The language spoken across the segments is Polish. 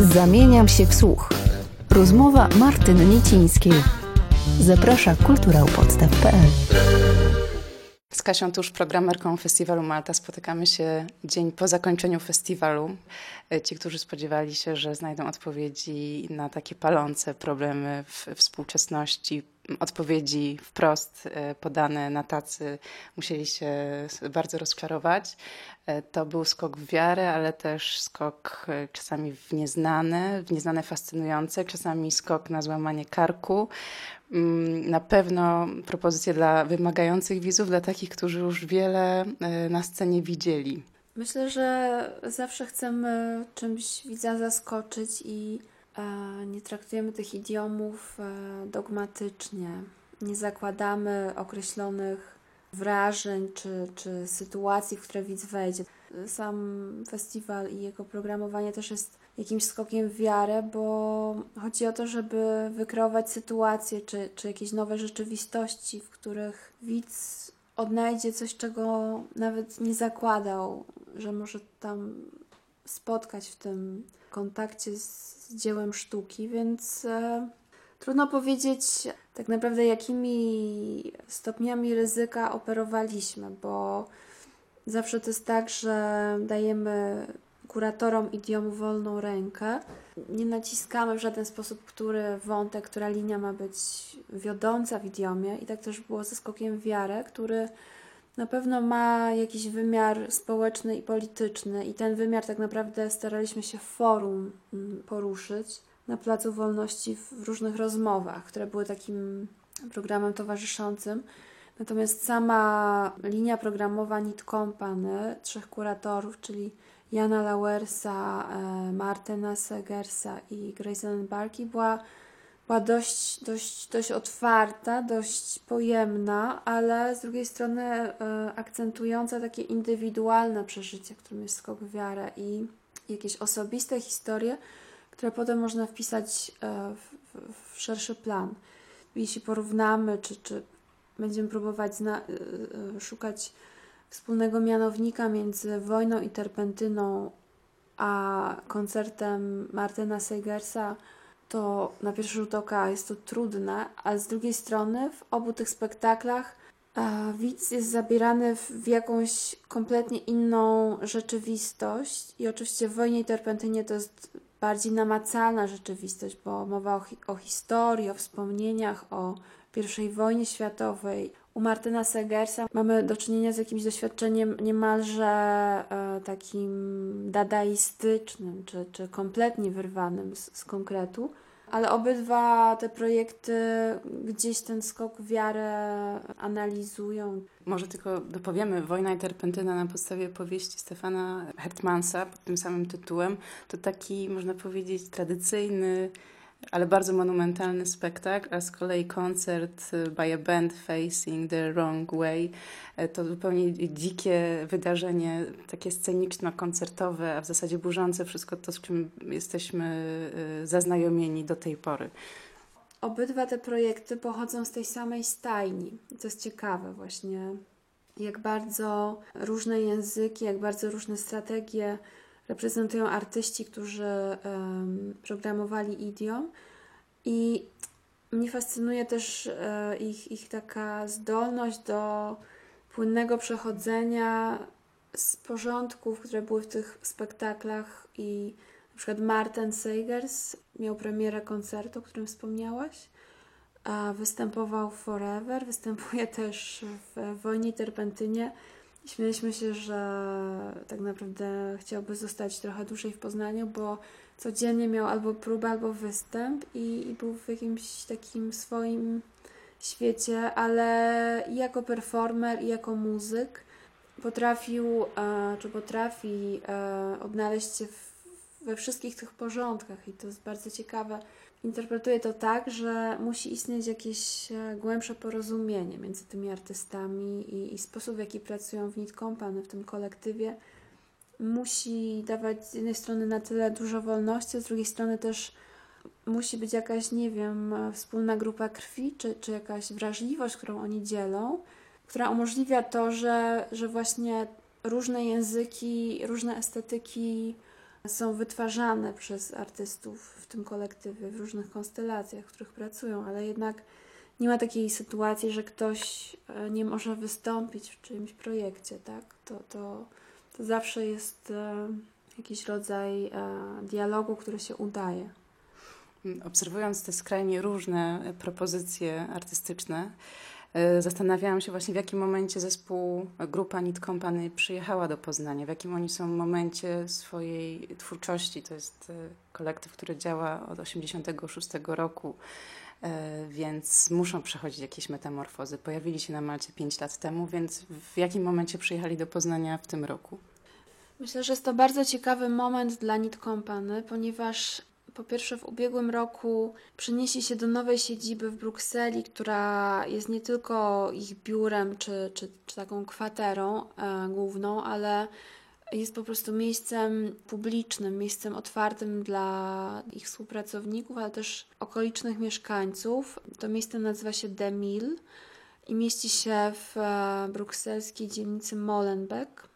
Zamieniam się w słuch. Rozmowa Martyny Niecińskiej. Zaprasza kulturałpodstaw.pl Z Kasią Tusz, programerką Festiwalu Malta, spotykamy się dzień po zakończeniu festiwalu. Ci, którzy spodziewali się, że znajdą odpowiedzi na takie palące problemy w współczesności, odpowiedzi wprost e, podane na tacy, musieli się bardzo rozczarować. E, to był skok w wiarę, ale też skok e, czasami w nieznane, w nieznane fascynujące, czasami skok na złamanie karku. Mm, na pewno propozycje dla wymagających widzów, dla takich, którzy już wiele na scenie widzieli. Myślę, że zawsze chcemy czymś widza zaskoczyć i nie traktujemy tych idiomów e, dogmatycznie, nie zakładamy określonych wrażeń czy, czy sytuacji, w które widz wejdzie. Sam festiwal i jego programowanie też jest jakimś skokiem w wiarę, bo chodzi o to, żeby wykreować sytuacje czy, czy jakieś nowe rzeczywistości, w których widz odnajdzie coś, czego nawet nie zakładał, że może tam spotkać w tym kontakcie z, dziełem sztuki, więc e, trudno powiedzieć tak naprawdę, jakimi stopniami ryzyka operowaliśmy, bo zawsze to jest tak, że dajemy kuratorom idiomu wolną rękę. Nie naciskamy w żaden sposób, który wątek, która linia ma być wiodąca w idiomie. I tak też było ze skokiem wiarę, który na pewno ma jakiś wymiar społeczny i polityczny, i ten wymiar tak naprawdę staraliśmy się w forum mm, poruszyć na Placu Wolności w różnych rozmowach, które były takim programem towarzyszącym. Natomiast sama linia programowa Nit Company, trzech kuratorów, czyli Jana Lauersa, e, Martyna Segersa i Grayson Barki, była była dość, dość, dość otwarta, dość pojemna, ale z drugiej strony e, akcentująca takie indywidualne przeżycie, którym jest skok w wiarę i jakieś osobiste historie, które potem można wpisać e, w, w, szerszy plan. Jeśli porównamy, czy, czy będziemy próbować zna, e, szukać wspólnego mianownika między wojną i terpentyną, a koncertem Martyna Seigersa, to na pierwszy rzut oka jest to trudne, a z drugiej strony w obu tych spektaklach e, widz jest zabierany w jakąś kompletnie inną rzeczywistość i oczywiście w Wojnie i Terpentynie to jest bardziej namacalna rzeczywistość, bo mowa o, hi o historii, o wspomnieniach, o I wojnie światowej. U Martyna Segersa mamy do czynienia z jakimś doświadczeniem niemalże e, takim dadaistycznym, czy, czy kompletnie wyrwanym z, z konkretu ale obydwa te projekty gdzieś ten skok w wiarę analizują. Może tylko dopowiemy, Wojna i Terpentyna na podstawie powieści Stefana Hertmansa pod tym samym tytułem. To taki, można powiedzieć, tradycyjny ale bardzo monumentalny spektakl, a z kolei koncert by a band facing the wrong way e, to zupełnie dzikie wydarzenie, takie sceniczno-koncertowe, a w zasadzie burzące wszystko to, z czym jesteśmy e, zaznajomieni do tej pory. Obydwa te projekty pochodzą z tej samej stajni. To jest ciekawe właśnie, jak bardzo różne języki, jak bardzo różne strategie reprezentują artyści, którzy um, programowali idiom. I mnie fascynuje też e, ich, ich taka zdolność do płynnego przechodzenia z porządków, które były w tych spektaklach. I na przykład Martin Seigers miał premierę koncertu, o którym wspomniałaś, występował Forever, występuje też w Wojnie Terpentynie Śmieliśmy się, że tak naprawdę chciałby zostać trochę dłużej w Poznaniu, bo codziennie miał albo próbę, albo występ i, i był w jakimś takim swoim świecie, ale i jako performer, i jako muzyk potrafił, e, czy potrafi e, odnaleźć się we wszystkich tych porządkach i to jest bardzo ciekawe interpretuję to tak, że musi istnieć jakieś e, głębsze porozumienie między tymi artystami i, i sposób, w jaki pracują w Nit Company, w tym kolektywie, musi dawać z jednej strony na tyle dużo wolności, z drugiej strony też musi być jakaś, nie wiem, wspólna grupa krwi, czy, czy jakaś wrażliwość, którą oni dzielą, która umożliwia to, że, że właśnie różne języki, różne estetyki są wytwarzane przez artystów w tym kolektywie, w różnych konstelacjach, w których pracują, ale jednak nie ma takiej sytuacji, że ktoś e, nie może wystąpić w czyimś projekcie, tak? To, to, to zawsze jest e, jakiś rodzaj e, dialogu, który się udaje. Obserwując te skrajnie różne propozycje artystyczne, zastanawiałam się właśnie w jakim momencie zespół, grupa Nit Company przyjechała do Poznania, w jakim oni są momencie swojej twórczości. To jest kolektyw, który działa od 1986 roku. E, więc muszą przechodzić jakieś metamorfozy. Pojawili się na Malcie 5 lat temu, więc w jakim momencie przyjechali do Poznania w tym roku? Myślę, że jest to bardzo ciekawy moment dla Nit Company, ponieważ po pierwsze w ubiegłym roku przenieśli się do nowej siedziby w Brukseli, która jest nie tylko ich biurem czy, czy, czy taką kwaterą e, główną, ale jest po prostu miejscem publicznym, miejscem otwartym dla ich współpracowników, ale też okolicznych mieszkańców. To miejsce nazywa się Demil i mieści się w e, brukselskiej dzielnicy Molenbeek,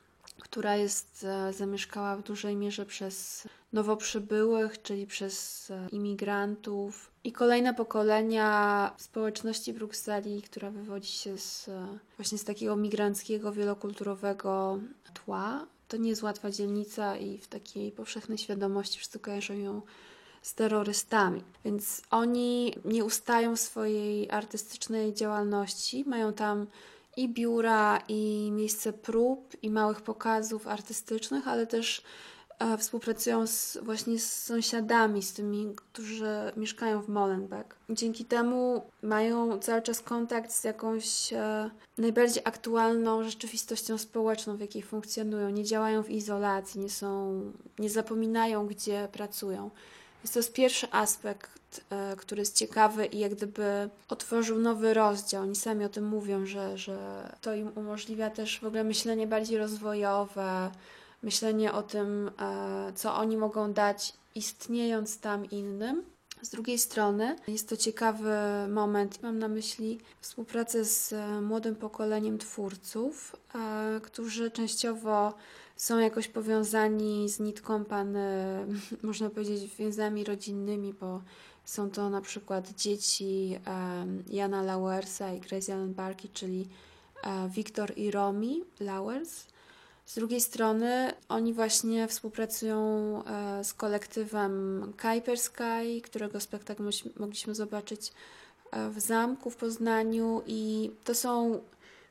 która jest e, zamieszkała w dużej mierze przez nowo przybyłych, czyli przez e, imigrantów i kolejne pokolenia społeczności Brukseli, która wywodzi się z, właśnie z takiego migranckiego, wielokulturowego tła. To nie jest łatwa dzielnica i w takiej powszechnej świadomości wszyscy kojarzą ją z terrorystami. Więc oni nie ustają w swojej artystycznej działalności. Mają tam i biura, i miejsce prób, i małych pokazów artystycznych, ale też E, współpracują z, właśnie z sąsiadami, z tymi, którzy mieszkają w Molenbeek. Dzięki temu mają cały czas kontakt z jakąś e, najbardziej aktualną rzeczywistością społeczną, w jakiej funkcjonują. Nie działają w izolacji, nie, są, nie zapominają, gdzie pracują. Jest to pierwszy aspekt, e, który jest ciekawy i jak gdyby otworzył nowy rozdział. Oni sami o tym mówią, że, że to im umożliwia też w ogóle myślenie bardziej rozwojowe, myślenie o tym, e, co oni mogą dać, istniejąc tam innym. Z drugiej strony jest to ciekawy moment, mam na myśli współpracę z e, młodym pokoleniem twórców, którzy częściowo są jakoś powiązani z Nit Company, można powiedzieć, więzami rodzinnymi, bo są to na przykład dzieci Jana Lauersa i Grace Barkey, czyli Wiktor i Romi Lauers. Z drugiej strony oni właśnie współpracują e, z kolektywem Kuiper Sky, którego spektakl mogliśmy zobaczyć e, w zamku w Poznaniu i to są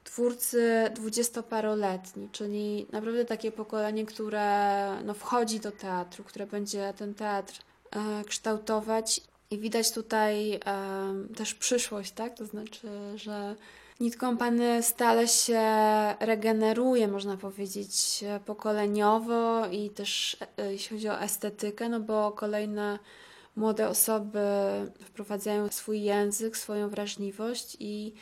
twórcy dwudziestoparoletni, czyli naprawdę takie pokolenie, które no, wchodzi do teatru, które będzie ten teatr e, kształtować i widać tutaj e, też przyszłość, tak? To znaczy, że Nit Company stale się regeneruje, można powiedzieć, pokoleniowo i też e, jeśli chodzi o estetykę, no bo kolejne młode osoby wprowadzają swój język, swoją wrażliwość i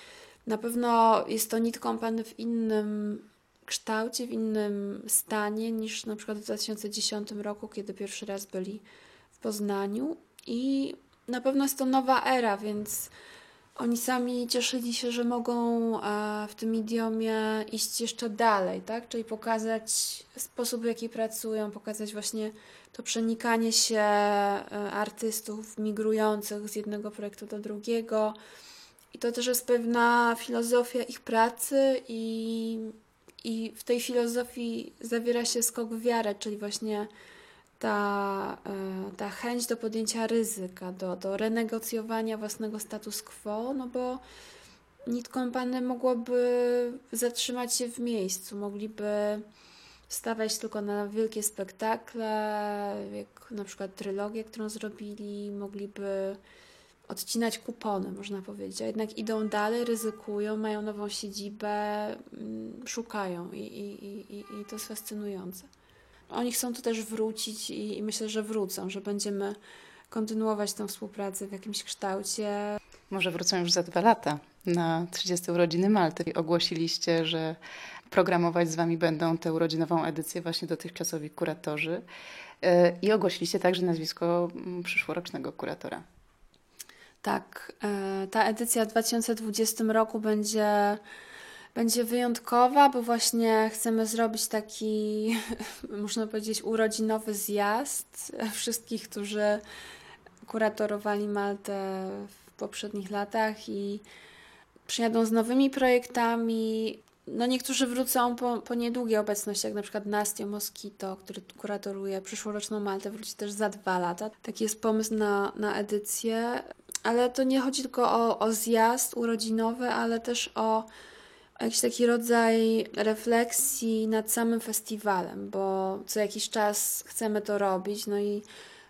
na pewno jest to Nit Company w innym kształcie, w innym stanie niż na przykład w 2010 roku, kiedy pierwszy raz byli w Poznaniu i na pewno jest to nowa era, więc oni sami cieszyli się, że mogą e, w tym idiomie iść jeszcze dalej, tak? Czyli pokazać sposób, w jaki pracują, pokazać właśnie to przenikanie się e, artystów migrujących z jednego projektu do drugiego. I to też jest pewna filozofia ich pracy i, i w tej filozofii zawiera się skok w wiarę, czyli właśnie ta, e, ta chęć do podjęcia ryzyka, do, do renegocjowania własnego status quo, no bo Nit Company mogłoby zatrzymać się w miejscu, mogliby stawiać tylko na wielkie spektakle, jak na przykład trylogię, którą zrobili, mogliby odcinać kupony, można powiedzieć, a jednak idą dalej, ryzykują, mają nową siedzibę, mm, szukają i, i, i, i to jest fascynujące. Oni chcą tu też wrócić i, i myślę, że wrócą, że będziemy kontynuować tę współpracę w jakimś kształcie. Może wrócą już za dwa lata na 30 urodziny Malty. Ogłosiliście, że programować z Wami będą tę urodzinową edycję właśnie dotychczasowi kuratorzy. E, I ogłosiliście także nazwisko mm, przyszłorocznego kuratora. Tak, e, ta edycja w 2020 roku będzie będzie wyjątkowa, bo właśnie chcemy zrobić taki, można powiedzieć, urodzinowy zjazd wszystkich, którzy kuratorowali Maltę w poprzednich latach i przyjadą z nowymi projektami. No niektórzy wrócą po, po niedługiej obecności, jak na przykład Nastio Moskito, który kuratoruje przyszłoroczną Maltę, wróci też za dwa lata. Taki jest pomysł na, na edycję. Ale to nie chodzi tylko o, o zjazd urodzinowy, ale też o jakiś taki rodzaj refleksji nad samym festiwalem, bo co jakiś czas chcemy to robić, no i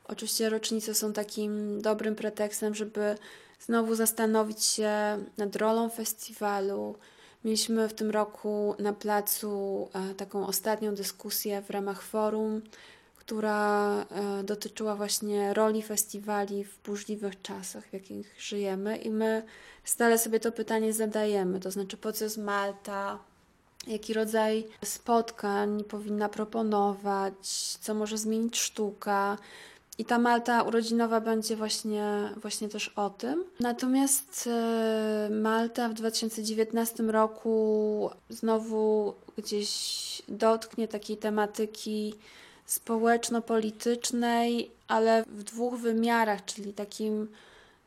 oczywiście rocznice są takim dobrym pretekstem, żeby znowu zastanowić się nad rolą festiwalu. Mieliśmy w tym roku na placu e, taką ostatnią dyskusję w ramach forum, która e, dotyczyła właśnie roli festiwali w burzliwych czasach, w jakich żyjemy, i my stale sobie to pytanie zadajemy, to znaczy po co jest Malta, jaki rodzaj spotkań powinna proponować, co może zmienić sztuka. I ta Malta urodzinowa będzie właśnie, właśnie też o tym. Natomiast e, Malta w 2019 roku znowu gdzieś dotknie takiej tematyki społeczno-politycznej, ale w dwóch wymiarach, czyli takim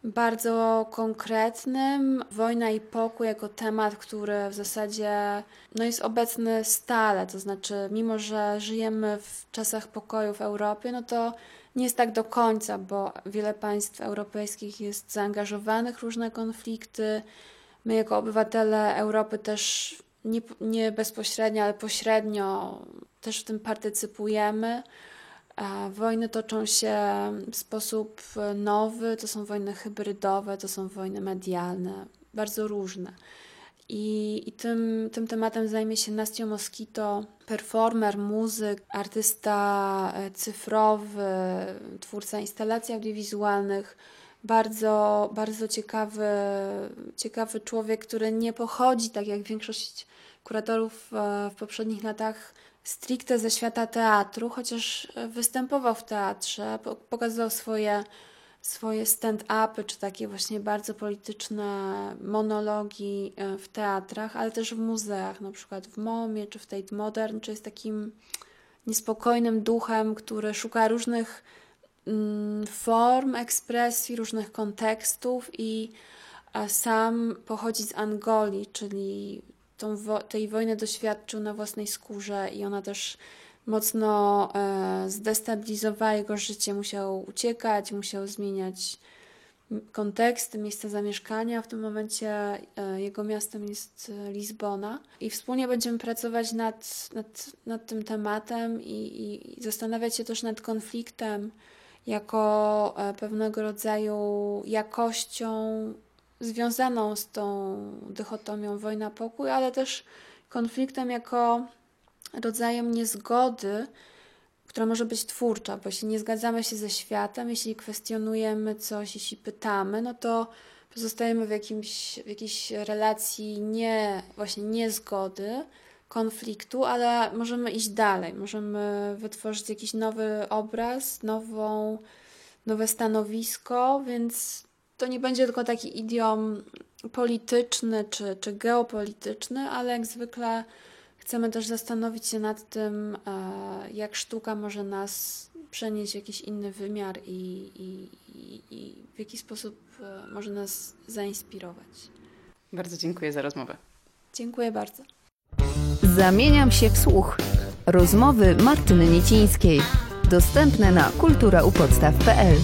bardzo konkretnym. Wojna i pokój jako temat, który w zasadzie no, jest obecny stale, to znaczy mimo, że żyjemy w czasach pokoju w Europie, no to nie jest tak do końca, bo wiele państw europejskich jest zaangażowanych w różne konflikty. My jako obywatele Europy też nie, nie bezpośrednio, ale pośrednio też w tym partycypujemy. Wojny toczą się w sposób nowy, to są wojny hybrydowe, to są wojny medialne, bardzo różne. I, i tym, tym tematem zajmie się Nastio Moskito, performer, muzyk, artysta e, cyfrowy, twórca instalacji audiowizualnych. Bardzo, bardzo ciekawy, ciekawy człowiek, który nie pochodzi, tak jak większość kuratorów e, w poprzednich latach, stricte ze świata teatru, chociaż występował w teatrze, pokazał swoje, swoje stand-upy, czy takie właśnie bardzo polityczne monologi e, w teatrach, ale też w muzeach, na przykład w MOMie, czy w Tate Modern, czy jest takim niespokojnym duchem, który szuka różnych mm, form ekspresji, różnych kontekstów i sam pochodzi z Angolii, czyli tą wo tej wojny doświadczył na własnej skórze i ona też mocno e, zdestabilizowała jego życie. Musiał uciekać, musiał zmieniać konteksty, miejsca zamieszkania. W tym momencie e, jego miastem jest e, Lizbona i wspólnie będziemy pracować nad, nad, nad tym tematem i, i, i zastanawiać się też nad konfliktem jako e, pewnego rodzaju jakością związaną z tą dychotomią wojna-pokój, ale też konfliktem jako rodzajem niezgody, która może być twórcza, bo jeśli nie zgadzamy się ze światem, jeśli kwestionujemy coś, jeśli pytamy, no to pozostajemy w, jakimś, w jakiejś relacji nie, właśnie niezgody, konfliktu, ale możemy iść dalej, możemy wytworzyć jakiś nowy obraz, nową, nowe stanowisko, więc to nie będzie tylko taki idiom polityczny czy, czy geopolityczny, ale jak zwykle chcemy też zastanowić się nad tym, e, jak sztuka może nas przenieść w jakiś inny wymiar i, i, i w jaki sposób e, może nas zainspirować. Bardzo dziękuję za rozmowę. Dziękuję bardzo. Zamieniam się w słuch. Rozmowy Martyny Niecińskiej. Dostępne na kulturaupodstaw.pl